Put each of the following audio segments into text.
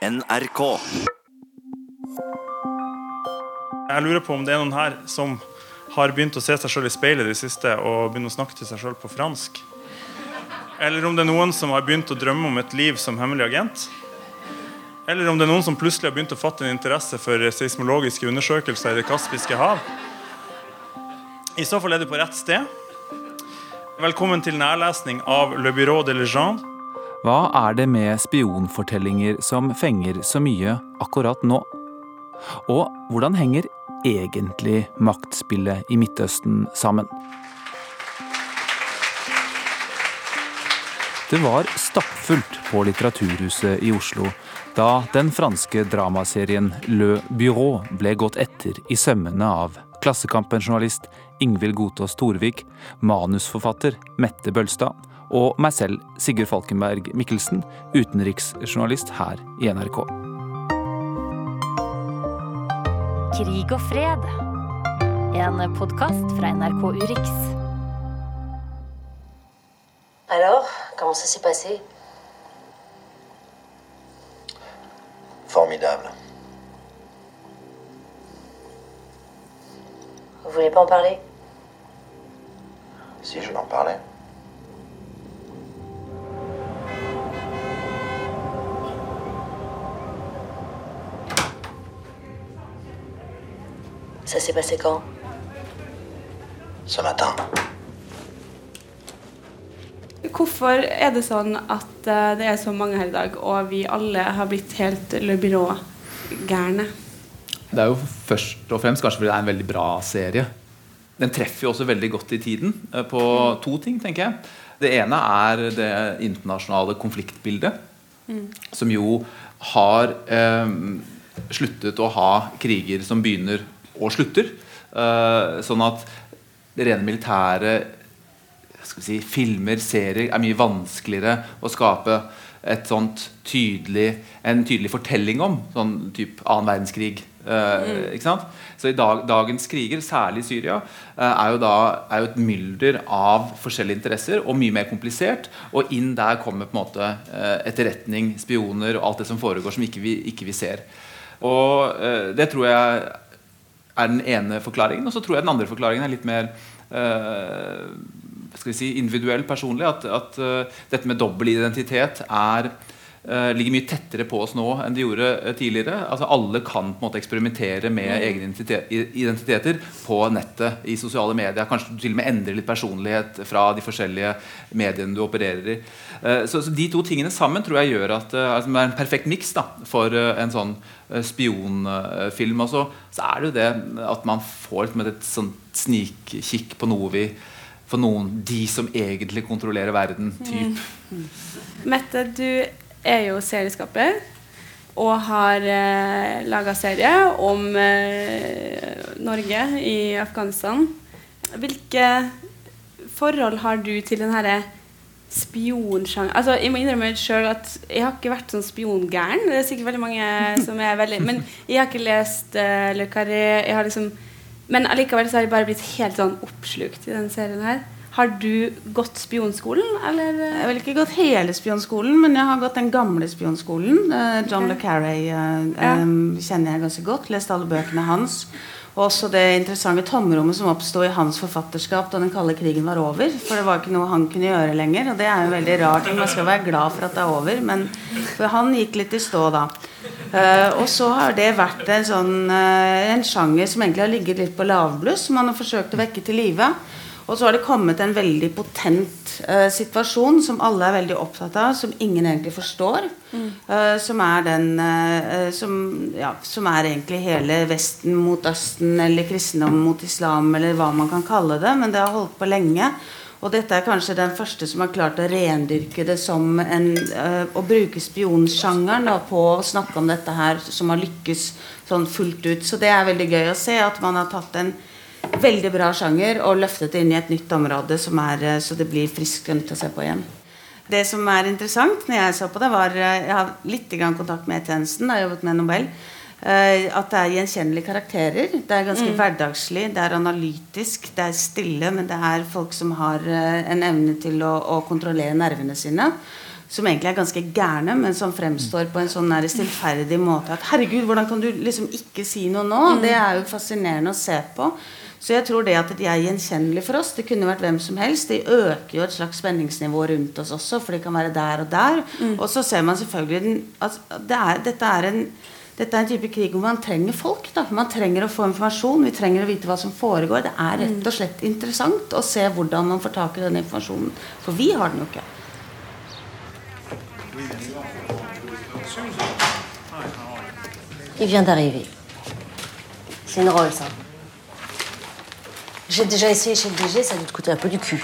NRK. Jeg lurer på om det er noen her som har begynt å se seg sjøl i speilet i det siste og begynner å snakke til seg sjøl på fransk. Eller om det er noen som har begynt å drømme om et liv som hemmelig agent. Eller om det er noen som plutselig har begynt å fatte en interesse for seismologiske undersøkelser i Det kaspiske hav. I så fall er du på rett sted. Velkommen til nærlesning av Le Bureau de Legende. Hva er det med spionfortellinger som fenger så mye akkurat nå? Og hvordan henger egentlig maktspillet i Midtøsten sammen? Det var stappfullt på Litteraturhuset i Oslo da den franske dramaserien Le Bureau ble gått etter i sømmene av Klassekampen-journalist Ingvild Gotaas Torvik, manusforfatter Mette Bølstad og meg selv, Sigurd Falkenberg Mikkelsen, utenriksjournalist her i NRK. Krig og fred. En podkast fra NRK Urix. Alors, comment ça s'est passé Formidable. Vous voulez pas en parler Si je l'en parlais. Ça s'est passé quand Ce matin. Hvorfor er det sånn at eh, det er så mange her i dag, og vi alle har blitt helt Le Byrå-gærne? Det er jo først og fremst kanskje fordi det er en veldig bra serie. Den treffer jo også veldig godt i tiden eh, på to ting, tenker jeg. Det ene er det internasjonale konfliktbildet, som jo har eh, sluttet å ha kriger som begynner og slutter. Eh, sånn at det rene militære si, filmer, serier, er mye vanskeligere å skape et sånt tydelig, en tydelig fortelling om. Sånn type annen verdenskrig. Eh, ikke sant? Så i dag, dagens kriger, særlig i Syria, uh, er, jo da, er jo et mylder av forskjellige interesser og mye mer komplisert. Og inn der kommer på en måte uh, etterretning, spioner og alt det som foregår som ikke vi ikke vi ser. Og det tror jeg er den ene forklaringen. Og så tror jeg den andre forklaringen er litt mer uh, skal vi si, individuell, personlig. At, at uh, dette med dobbel identitet er, ligger mye tettere på oss nå enn de gjorde eh, tidligere. Altså Alle kan på en måte eksperimentere med egne identiteter på nettet, i sosiale medier. Kanskje til og med endrer litt personlighet fra de forskjellige mediene du opererer i. Eh, så, så De to tingene sammen tror jeg gjør at eh, altså, det er en perfekt miks for eh, en sånn eh, spionfilm. Og så, så er det jo det at man får liksom et sånt snikkikk på noe vi for noen de som egentlig kontrollerer verden. Typ. Mette, du er jo serieskaper og har eh, laga serie om eh, Norge i Afghanistan. Hvilke forhold har du til den herre spionsjangeren Altså, jeg må innrømme sjøl at jeg har ikke vært sånn spiongæren. Det er sikkert veldig mange som er veldig Men jeg har ikke lest uh, Le Carré. Jeg har liksom Men allikevel så har jeg bare blitt helt sånn oppslukt i den serien her. Har du gått spionskolen, eller? Jeg har ikke gått hele spionskolen, men jeg har gått den gamle spionskolen. Eh, John okay. le Carrey eh, Ja. um, kjenner jeg ganske godt. Lest alle bøkene hans. Og også det interessante tomrommet som oppsto i hans forfatterskap da den kalde krigen var over. For det var ikke noe han kunne gjøre lenger. Og det er jo veldig rart. Man skal være glad for at det er over, men for han gikk litt i stå da. Uh, og så har det vært en sånn uh, en sjanger som egentlig har ligget litt på lavbluss, som han har forsøkt å vekke til live. Og så har det kommet en veldig potent eh, situasjon som alle er veldig opptatt av, som ingen egentlig forstår. Eh, som er den eh, som, ja, som er egentlig hele Vesten mot Østen, eller kristendom mot islam, eller hva man kan kalle det. Men det har holdt på lenge. Og dette er kanskje den første som har klart å rendyrke det som en eh, Å bruke spionsjangeren da, på å snakke om dette her, som har lykkes sånn fullt ut. Så det er veldig gøy å se at man har tatt en veldig bra sjanger og løftet det inn i et nytt område som er, eh, så det blir friskt og nytt å se på igjen. Det som er interessant når jeg så på det, var eh, Jeg har litt kontakt med E-tjenesten. Jeg har jobbet med Nobel. eh, At det er gjenkjennelige karakterer. Det er ganske hverdagslig, det er analytisk, det er stille, men det er folk som har en evne til å, å kontrollere nervene sine. som egentlig er ganske gærne, men som fremstår på en sånn stillferdig måte at herregud, hvordan kan du liksom ikke si noe nå? Det er jo fascinerende å se på. Så jeg tror det at de er gjenkjennelige for oss, det kunne vært hvem som helst. De øker jo et slags spenningsnivå rundt oss også, for de kan være der og der. Og så ser man selvfølgelig den, at det er, dette, er en, dette er en type krig hvor man trenger folk. Da. Man trenger å få informasjon, vi trenger å vite hva som foregår. Det er rett og slett interessant å se hvordan man får tak i den informasjonen. For vi har den jo ikke. Il vient d'arriver. C'est une rôle, Hein. J'ai déjà essayé chez le DG, ça a dû te coûter un peu du cul.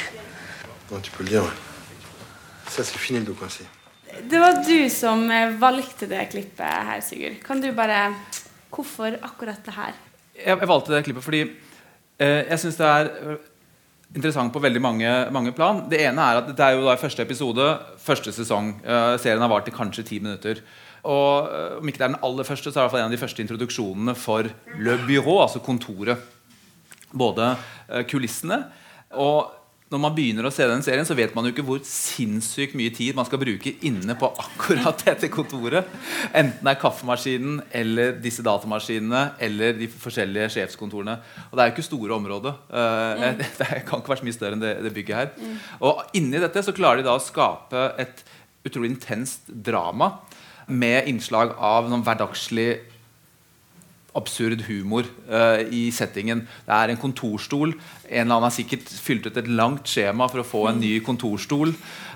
Non, tu peux le dire, ouais. Ça, c'est fini le dos coincé. Det var du som eh, valgte det klippet her, Sigurd. Kan du bare Hvorfor akkurat det her? Jeg, jeg valgte det klippet fordi eh, jeg syns det er eh, interessant på veldig mange, mange, plan. Det ene er at det er jo da første episode, første sesong. Eh, serien har vart i kanskje ti minutter. Og eh, om ikke det er den aller første, så er det i hvert fall en av de første introduksjonene for Le Bureau, altså kontoret. Både eh, kulissene og når man begynner å se den serien, så vet man jo ikke hvor sinnssykt mye tid man skal bruke inne på akkurat dette kontoret. Enten det er kaffemaskinen eller disse datamaskinene eller de forskjellige sjefskontorene. Og det er jo ikke store områder. Uh, mm. Det kan ikke være så mye større enn det, det bygget her. Mm. Og inni dette så klarer de da å skape et utrolig intenst drama med innslag av noen hverdagslig absurd humor uh, i settingen. Det er en kontorstol. En eller annen har sikkert fylt ut et langt skjema for å få en ny kontorstol.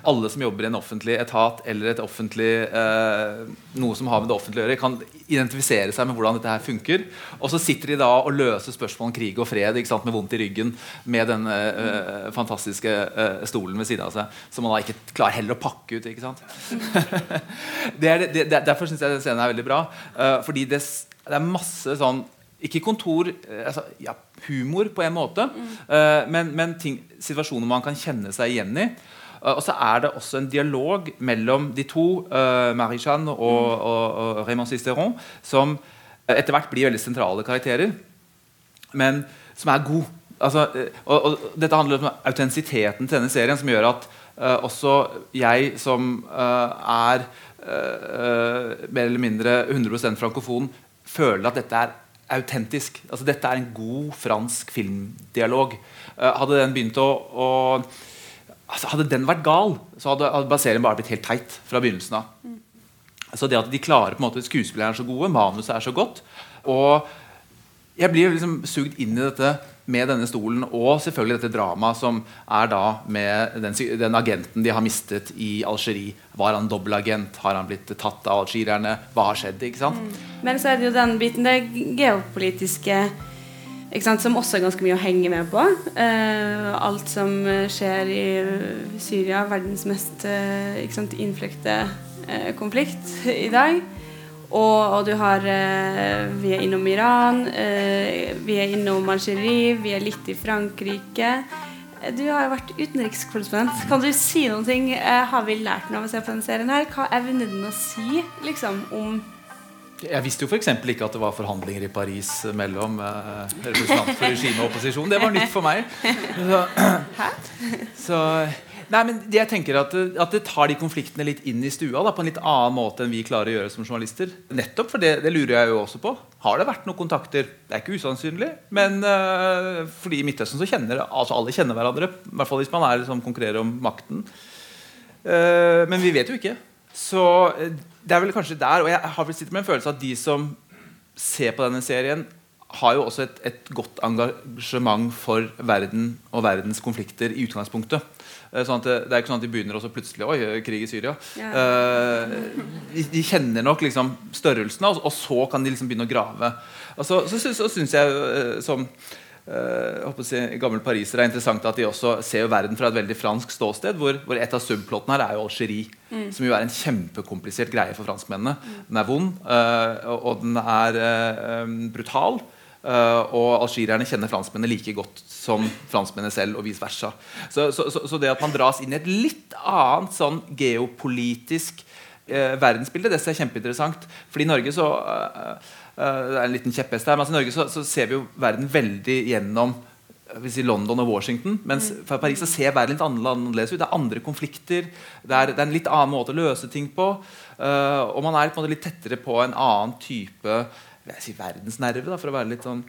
Alle som jobber i en offentlig etat eller et offentlig, uh, noe som har med det offentlige å gjøre, kan identifisere seg med hvordan dette her funker. Og så sitter de da og løser spørsmål om krig og fred sant, med vondt i ryggen med den uh, fantastiske stolen ved siden av seg, som man da ikke klarer heller å pakke ut. det er, det, det, derfor syns jeg den scenen er veldig bra. fordi det det er masse sånn Ikke kontor eh, altså, ja, Humor på en måte, mm. uh, men, men ting, situasjoner man kan kjenne seg igjen i. Uh, og så er det også en dialog mellom de to, uh, Marie-Jeanne og, mm. og, og, Raymond Cisteron, som etter hvert blir veldig sentrale karakterer, men som er god. Altså, og, og, dette handler om autentisiteten til denne serien, som gjør at også jeg, som er mer eller mindre 100% frankofon, føler at dette er autentisk. Altså, dette er en god fransk filmdialog. Uh, hadde den begynt å, å altså, Hadde den vært gal, så hadde, hadde serien bare blitt helt teit fra begynnelsen av. Mm. Så det at de klarer på en måte Skuespillerne er så gode, manuset er så godt. Og jeg blir liksom sugd inn i dette med denne stolen, og selvfølgelig dette dramaet som er da med den, den, agenten de har mistet i Algerie. Var han dobbeltagent? Har han blitt tatt av algerierne? Hva har skjedd? ikke sant? Mm. Men så er det jo den biten, det geopolitiske som også er ganske mye å henge med på. Uh, alt som skjer i Syria, verdens mest uh, innfløkte uh, konflikt i dag. Og, og, du har eh, Vi er innom Iran, eh, vi er innom Algerie, vi er litt i Frankrike. Eh, du har jo vært utenrikskorrespondent. Kan du si noen ting? Eh, har vi lært noe av å se på denne serien? her? Hva evner den å si liksom, om jeg visste jo f.eks. ikke at det var forhandlinger i Paris mellom eh, representanter for regime og opposisjon. Det var nytt for meg. Så, så Nei, men jeg tenker at, at, det tar de konfliktene litt inn i stua da, på en litt annen måte enn vi klarer å gjøre som journalister. Nettopp for det, det lurer jeg jo også på. Har det vært noen kontakter? Det er ikke usannsynlig. Men uh, fordi i Midtøsten så kjenner altså alle kjenner hverandre. I hvert fall hvis man er, liksom, konkurrerer om makten. Uh, men vi vet jo ikke. Så uh, det er vel kanskje der. Og jeg har vel sittet med en følelse av at de som ser på denne serien, har jo også et, et godt engasjement for verden og verdens konflikter i utgangspunktet. Eh, sånn det, det, er ikke sånn at de begynner også plutselig Oi, krig i Syria. Ja. Uh, de, de, kjenner nok liksom størrelsen, og, og, så kan de liksom begynne å grave. Og så, så, så, så syns jeg uh, som uh, si, gammel pariser er interessant at de også ser verden fra et veldig fransk ståsted. Hvor, hvor et av subplottene her er jo Algerie. Mm. Som jo er en kjempekomplisert greie for franskmennene. Mm. Den er vond, og, og, den er brutal. Uh, og algerierne kjenner franskmennene like godt som franskmennene selv, og vice versa. Så, så, så, så, det at man dras inn i et litt annet sånn geopolitisk uh, verdensbilde, det ser kjempeinteressant. Fordi i Norge så uh, Det er en liten kjepphest her, men altså, i Norge så, ser vi jo verden veldig gjennom hvis si London og Washington. Mens fra Paris så ser verden litt annerledes ut. Det er andre konflikter. Det er, det er en litt annen måte å løse ting på. Uh, og man er på litt tettere på en annen type si, verdensnerve, da, for å være litt sånn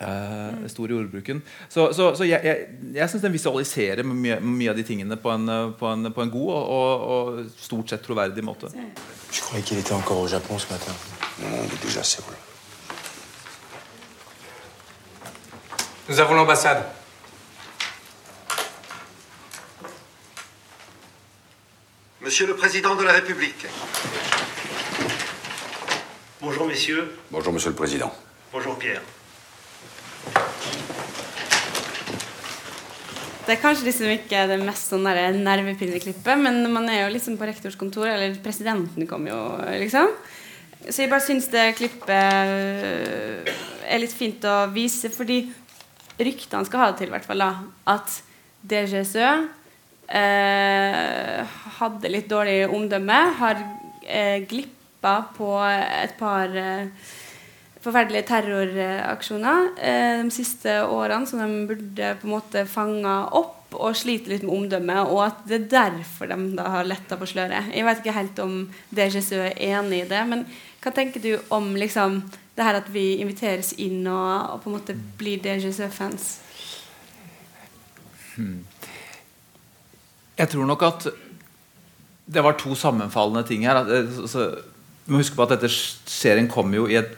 uh, stor i ordbruken. Så, så, så jeg, jeg, jeg syns den visualiserer mye, mye, av de tingene på en, på en, på en god og, og, og, stort sett troverdig måte. Je croyais qu'il était encore au Japon ce matin. Non, il est déjà à Séoul. Nous avons l'ambassade. Monsieur le Président de la République. Bonjour messieurs. Bonjour Monsieur le Président. Bonjour Pierre. Det er kanskje liksom ikke det mest sånn nervepirrende men man er jo liksom på rektors kontor, eller presidenten kommer jo, liksom. Så jeg bare syns det klippet er litt fint å vise, fordi ryktene skal ha det til, i hvert fall, da, at DGSØ eh, hadde litt dårlig omdømme, har eh, glippa på et par eh, forferdelige terroraksjoner eh, de siste årene som de burde på en måte fanga opp og sliter litt med omdømmet, og at det er derfor de da har letta på sløret. Jeg vet ikke helt om DGSØ er enig i det, men hva tenker du om liksom det her at vi inviteres inn og, og på en måte blir DGC-fans? Hmm. Jeg tror nok at det var to sammenfallende ting her. Altså, må huske på at dette serien kom jo i et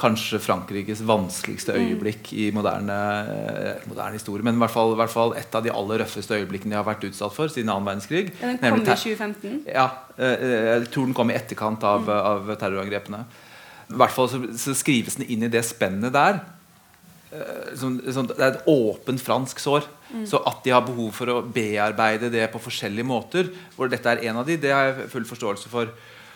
kanskje Frankrikes vanskeligste mm. øyeblikk i moderne, eh, moderne historie. Men i hvert, fall, i hvert, fall, et av de aller røffeste øyeblikkene de har vært utsatt for siden annen verdenskrig. Ja, den kom i 2015? Ja, eh, jeg tror den kom i etterkant av, mm. av terrorangrepene. I hvert fall så, så skrives den inn i det spennet der. Eh, som, som, det er et åpent fransk sår. Mm. Så at de har behov for å bearbeide det på forskjellige måter, hvor dette er en av de, det har jeg full forståelse for.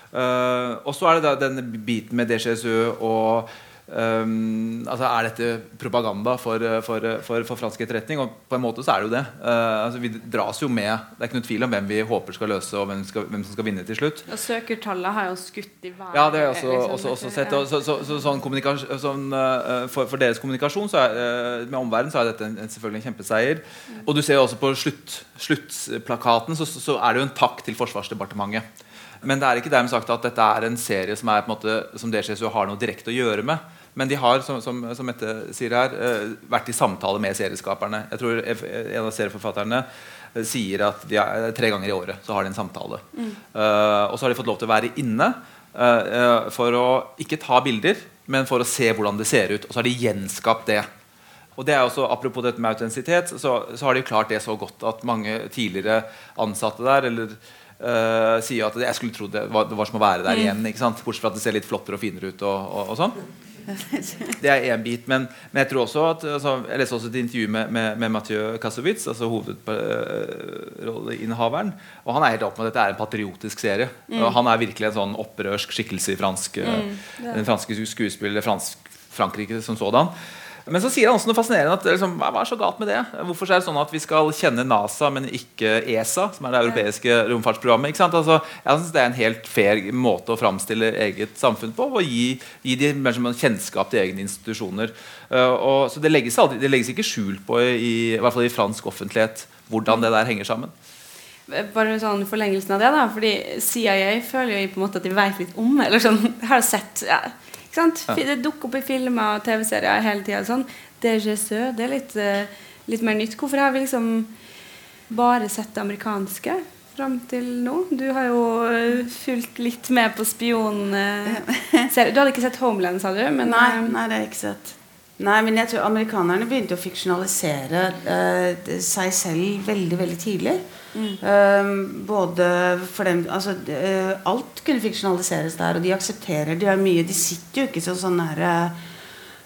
Uh, og så er det da denne biten med DGSØ og Um, altså Er dette propaganda for, for, for, for, fransk etterretning? Og på en måte så er det jo det. Uh, altså vi dras jo med Det er ikke noe tvil om hvem vi håper skal løse, og hvem, skal, hvem som skal vinne til slutt. Og Søkertallet har jo skutt i været. Ja, det har jeg også, liksom, også, også sett. Og, så, så, så, sånn sånn, uh, for, deres kommunikasjon så er, uh, med omverdenen så er dette en, en, selvfølgelig en kjempeseier. Mm. Og du ser jo også på slutt, sluttplakaten så, så er det jo en takk til Forsvarsdepartementet. Men det er ikke dermed sagt at dette er en serie som, er, på en måte, som DCSU har noe direkte å gjøre med. Men de har som, som, som Mette sier her, uh, vært i samtale med serieskaperne. Jeg tror En av serieforfatterne uh, sier at de er, tre ganger i året så har de en samtale. Mm. Uh, og så har de fått lov til å være inne for å ikke ta bilder, men for å se hvordan det ser ut. Og så har de gjenskapt det. Og det er også, Apropos dette med autentisitet, så, så har de klart det så godt at mange tidligere ansatte der eller Uh, sier at jeg skulle tro det det var som å være der mm. igjen. Ikke sant? Bortsett fra at det ser litt flottere og finere ut. og, og, og sånn det er én bit. Men, men, jeg tror også at altså, Jeg leste også et intervju med, med, med Mathieu Kassowitz, altså hovedrolleinnehaveren. Og han er helt opp med at dette er en patriotisk serie. Mm. Og han er virkelig en sånn opprørsk skikkelse i fransk, mm, den franske skuespiller fransk, Frankrike som sådan. Men så sier han også noe fascinerende. At, liksom, hva er så galt med det? Hvorfor er det sånn at vi skal kjenne NASA, men ikke ESA, som er det europeiske romfartsprogrammet? Ikke sant? Altså, jeg synes Det er en helt fair måte å framstille eget samfunn på. Og gi, gi de kjennskap til egne institusjoner. Uh, og, så det legges, aldri, det legges, ikke skjul på, i, i hvert fall i fransk offentlighet, hvordan det der henger sammen. Bare sånn forlengelsen av det, da. Fordi CIA føler jo på en måte at de vet litt om eller sånn, har sett ja. Det dukker opp i filmer og TV-serier hele tida. Sånn. DGSØ, det er litt, uh, litt, mer nytt. Hvorfor har vi liksom bare sett det amerikanske fram til nå? Du har jo uh, fulgt litt med på spionserier. Uh, du hadde ikke sett Homeland, sa du? Men, nei, nei, det har jeg ikke sett. Nei, men jeg tror Amerikanerne begynte å fiksjonalisere seg selv veldig, veldig tidlig. Mm. både for dem altså, uh, Alt kunne fiksjonaliseres der, og de aksepterer. De har mye De sitter jo ikke sånn sånn herre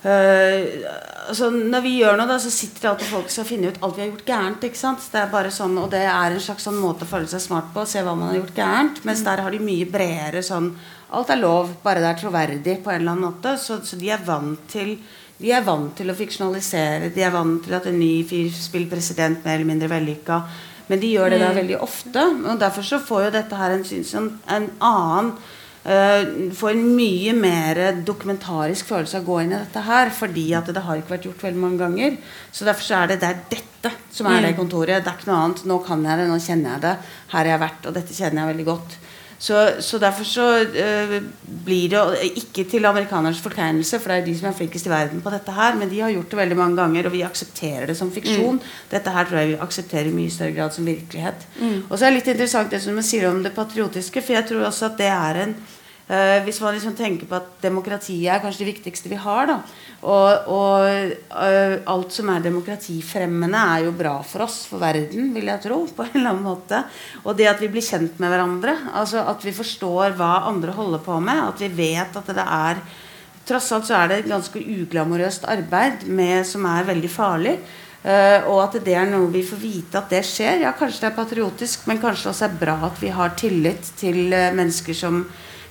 uh, altså, Når vi gjør noe, da, så sitter det alltid folk som finner ut alt vi har gjort gærent. ikke sant? Det er bare sånn, Og det er en slags sånn måte å føle seg smart på. Se hva man har gjort gærent. Mens mm. der har de mye bredere sånn Alt er lov, bare det er troverdig på en eller annen måte. Så, så de er vant til de er vant til å fiksjonalisere. De er vant til at en ny fyr spiller president mer eller mindre vellykka. Men de gjør det der mm. veldig ofte. Og derfor så får jo dette her en, en, en annen Uh, får en mye mer dokumentarisk følelse av å gå inn i dette her. Fordi at det har ikke vært gjort veldig mange ganger. Så derfor så er det, det er dette som er det Mm. kontoret. Det er ikke noe annet. Nå kan jeg det, nå kjenner jeg det. Her har jeg vært, og dette kjenner jeg veldig godt. Så, så derfor så øh, blir det Ikke til amerikanernes fortegnelse, for det er de som er flinkest i verden på dette her, men de har gjort det veldig mange ganger, og vi aksepterer det som fiksjon. Mm. Dette her tror jeg vi aksepterer i mye større grad som virkelighet. Mm. Og så er det litt interessant det som du sier om det patriotiske, for jeg tror også at det er en øh, Hvis man liksom tenker på at demokratiet er kanskje det viktigste vi har, da, og, og uh, alt som er demokratifremmende, er jo bra for oss, for verden, vil jeg tro. på en eller annen måte. Og det at vi blir kjent med hverandre, altså at vi forstår hva andre holder på med, at vi vet at det er Tross alt så er det et ganske uglamorøst arbeid med, som er veldig farlig. Uh, og at det er noe vi får vite at det skjer. Ja, kanskje det er patriotisk, men kanskje også er bra at vi har tillit til mennesker som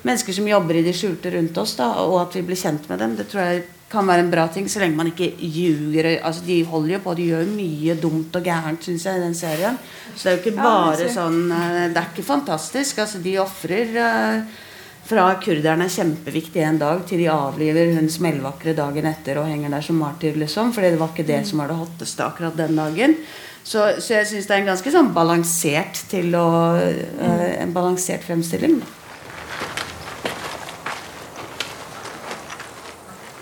mennesker som jobber i det skjulte rundt oss, da, og at vi blir kjent med dem. Det tror jeg kan være en bra ting, så lenge man ikke ljuger. Altså, de holder jo på, de gjør mye dumt og gærent, syns jeg, i den serien. Så det er jo ikke bare ja, sånn eh, Det er ikke fantastisk. Altså, de ofrer uh, fra kurderne er kjempeviktig en dag, til de avliver hun smellvakre dagen etter og henger der som martyr, liksom. For det var ikke det som var det hotteste akkurat den dagen. Så, så jeg syns det er en ganske sånn balansert til å uh, En balansert fremstilling.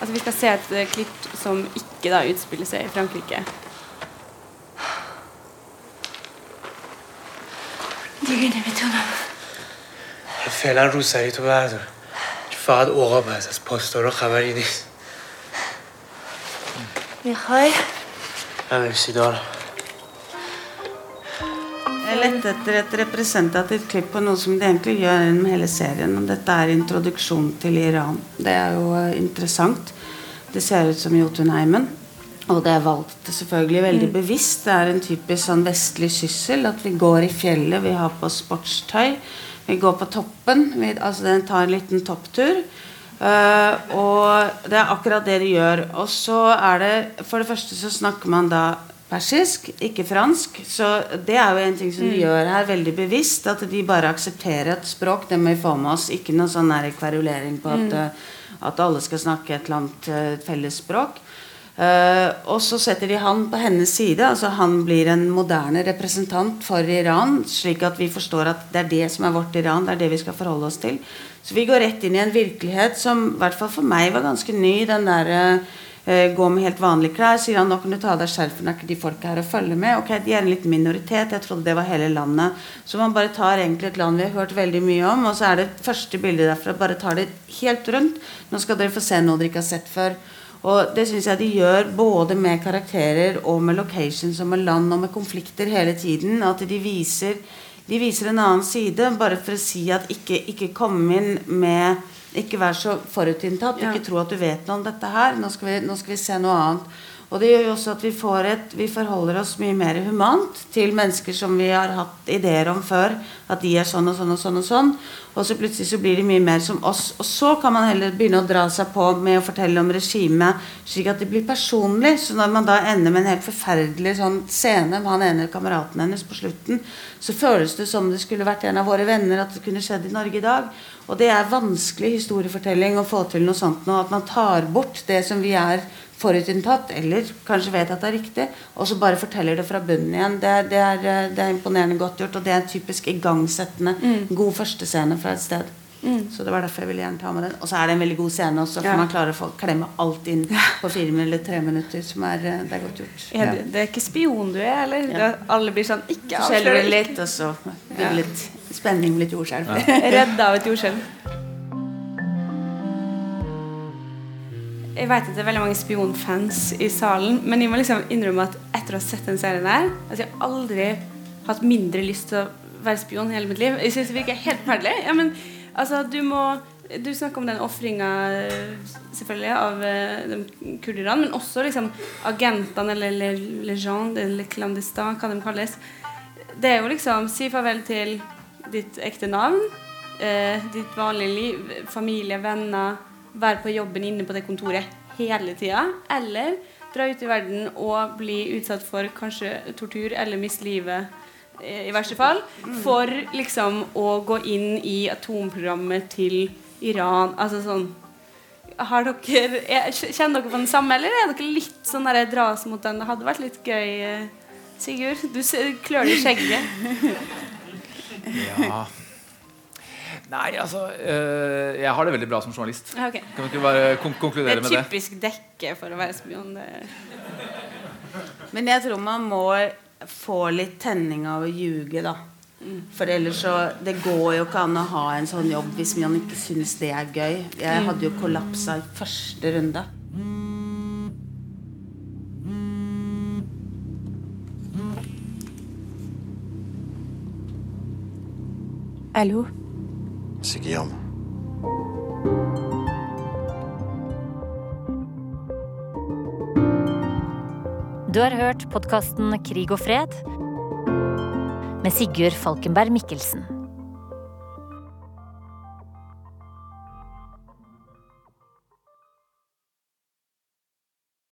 Altså, vi skal se et eh, klipp som ikke da utspiller seg i Frankrike. دیگه نمیتونم فعلا روسری تو بردار فقط عقاب هست از پاسدارا خبری نیست میخوای نمیرسی دارم Jeg lette etter et representativt klipp på noe som de egentlig gjør gjennom hele serien. Og dette er introduksjon til Iran. Det er jo eh, interessant. Det ser ut som Jotunheimen. Og det er valgt selvfølgelig veldig Mm. bevisst. Det er en typisk sånn vestlig syssel. At vi går i fjellet, vi har på sportstøy. Vi går på toppen. Vi, altså den tar en liten topptur. Uh, og det er akkurat det de gjør. Og så er det For det første så snakker man da persisk, ikke fransk. Så det er jo en ting som de Mm. gjør her veldig bevisst. At de bare aksepterer et språk. Det må vi få med oss. Ikke noe sånn kverulering på at, Mm. eh, at alle skal snakke et eller annet felles fellesspråk. Uh, og så setter de han på hennes side. altså Han blir en moderne representant for Iran, slik at vi forstår at det er det som er vårt Iran. Det er det vi skal forholde oss til. Så vi går rett inn i en virkelighet som i hvert fall for meg var ganske ny. Den der eh, Gå med helt vanlige klær. Sier han nå kan du ta av deg skjerfen, er ikke de folka her å følge med? Ok, de er en liten minoritet. Jeg trodde det var hele landet. Så man bare tar egentlig et land vi har hørt veldig mye om, og så er det første bildet derfra. Bare tar det helt rundt. Nå skal dere få se noe dere ikke har sett før. Og det syns jeg de gjør både med karakterer og med locations og med land og med konflikter hele tiden. At de viser, de viser en annen side, bare for å si at ikke, ikke kom inn med Ikke vær så forutinntatt. Ja. Ikke tro at du vet noe om dette her. Nå skal vi, nå skal vi se noe annet. Og det gjør jo også at vi, et, vi forholder oss mye mer humant til mennesker som vi har hatt ideer om før. At de er sånn og sånn og sånn. Og sånn Og så plutselig så blir de mye mer som oss. Og så kan man heller begynne å dra seg på med å fortelle om regimet, slik at det blir personlig. Så når man da ender med en helt forferdelig sånn scene med han ene kameraten hennes på slutten, så føles det som det skulle vært en av våre venner, at det kunne skjedd i Norge i dag. Og det er vanskelig historiefortelling å få til noe sånt nå. At man tar bort det som vi er forutinntatt, eller kanskje vet at det er riktig, og så bare forteller det fra bunnen igjen. Det det er, eh, det er imponerende godt gjort, og det er typisk igangsettende, god førstescene fra et sted. Mm. Så det var derfor jeg ville gjerne ta med den. Og så er det en veldig god scene også, for Ja. man klarer å få klemme alt inn på fire eller tre minutter, som er, eh, det er godt gjort. Er det, det er ikke spion du er, eller? Ja. Alle blir sånn Ikke avslør litt, og så blir det litt spenning, litt jordskjelv. Redd av et jordskjelv. Jeg vet at det er veldig mange spionfans i salen, men jeg må liksom innrømme at etter å ha sett den serien der altså Jeg har aldri hatt mindre lyst til å være spion i hele mitt liv. Jeg synes det virker helt forferdelig. Ja, altså, du må Du snakker om den ofringa selvfølgelig av eh, de kurderne, men også liksom agentene eller le- legende eller clandestin, hva de kalles. Det er jo liksom si farvel til ditt ekte navn, eh, ditt vanlige liv, familie, venner, være på jobben inne på det kontoret hele tida, eller dra ut i verden og bli utsatt for kanskje tortur eller miste livet eh, i verste fall, for liksom å gå inn i atomprogrammet til Iran. Altså sånn har dere, er, Kjenner dere på den samme, eller er dere litt sånn der dras mot den? Det hadde vært litt gøy, eh, Sigurd. Du klør i skjegget. Ja. Nei, altså øh, Jeg har det veldig bra som journalist. Okay. Kan vi ikke bare kon Det Det er med det? typisk dekke for å være spion. Det. Men jeg tror man må få litt tenning av å ljuge, da. For ellers så Det går jo ikke an å ha en sånn jobb hvis man ikke syns det er gøy. Jeg hadde jo kollapsa i første runde. Allô C'est Guillaume. Du har hørt podkasten Krig og fred med Sigurd Falkenberg Mikkelsen.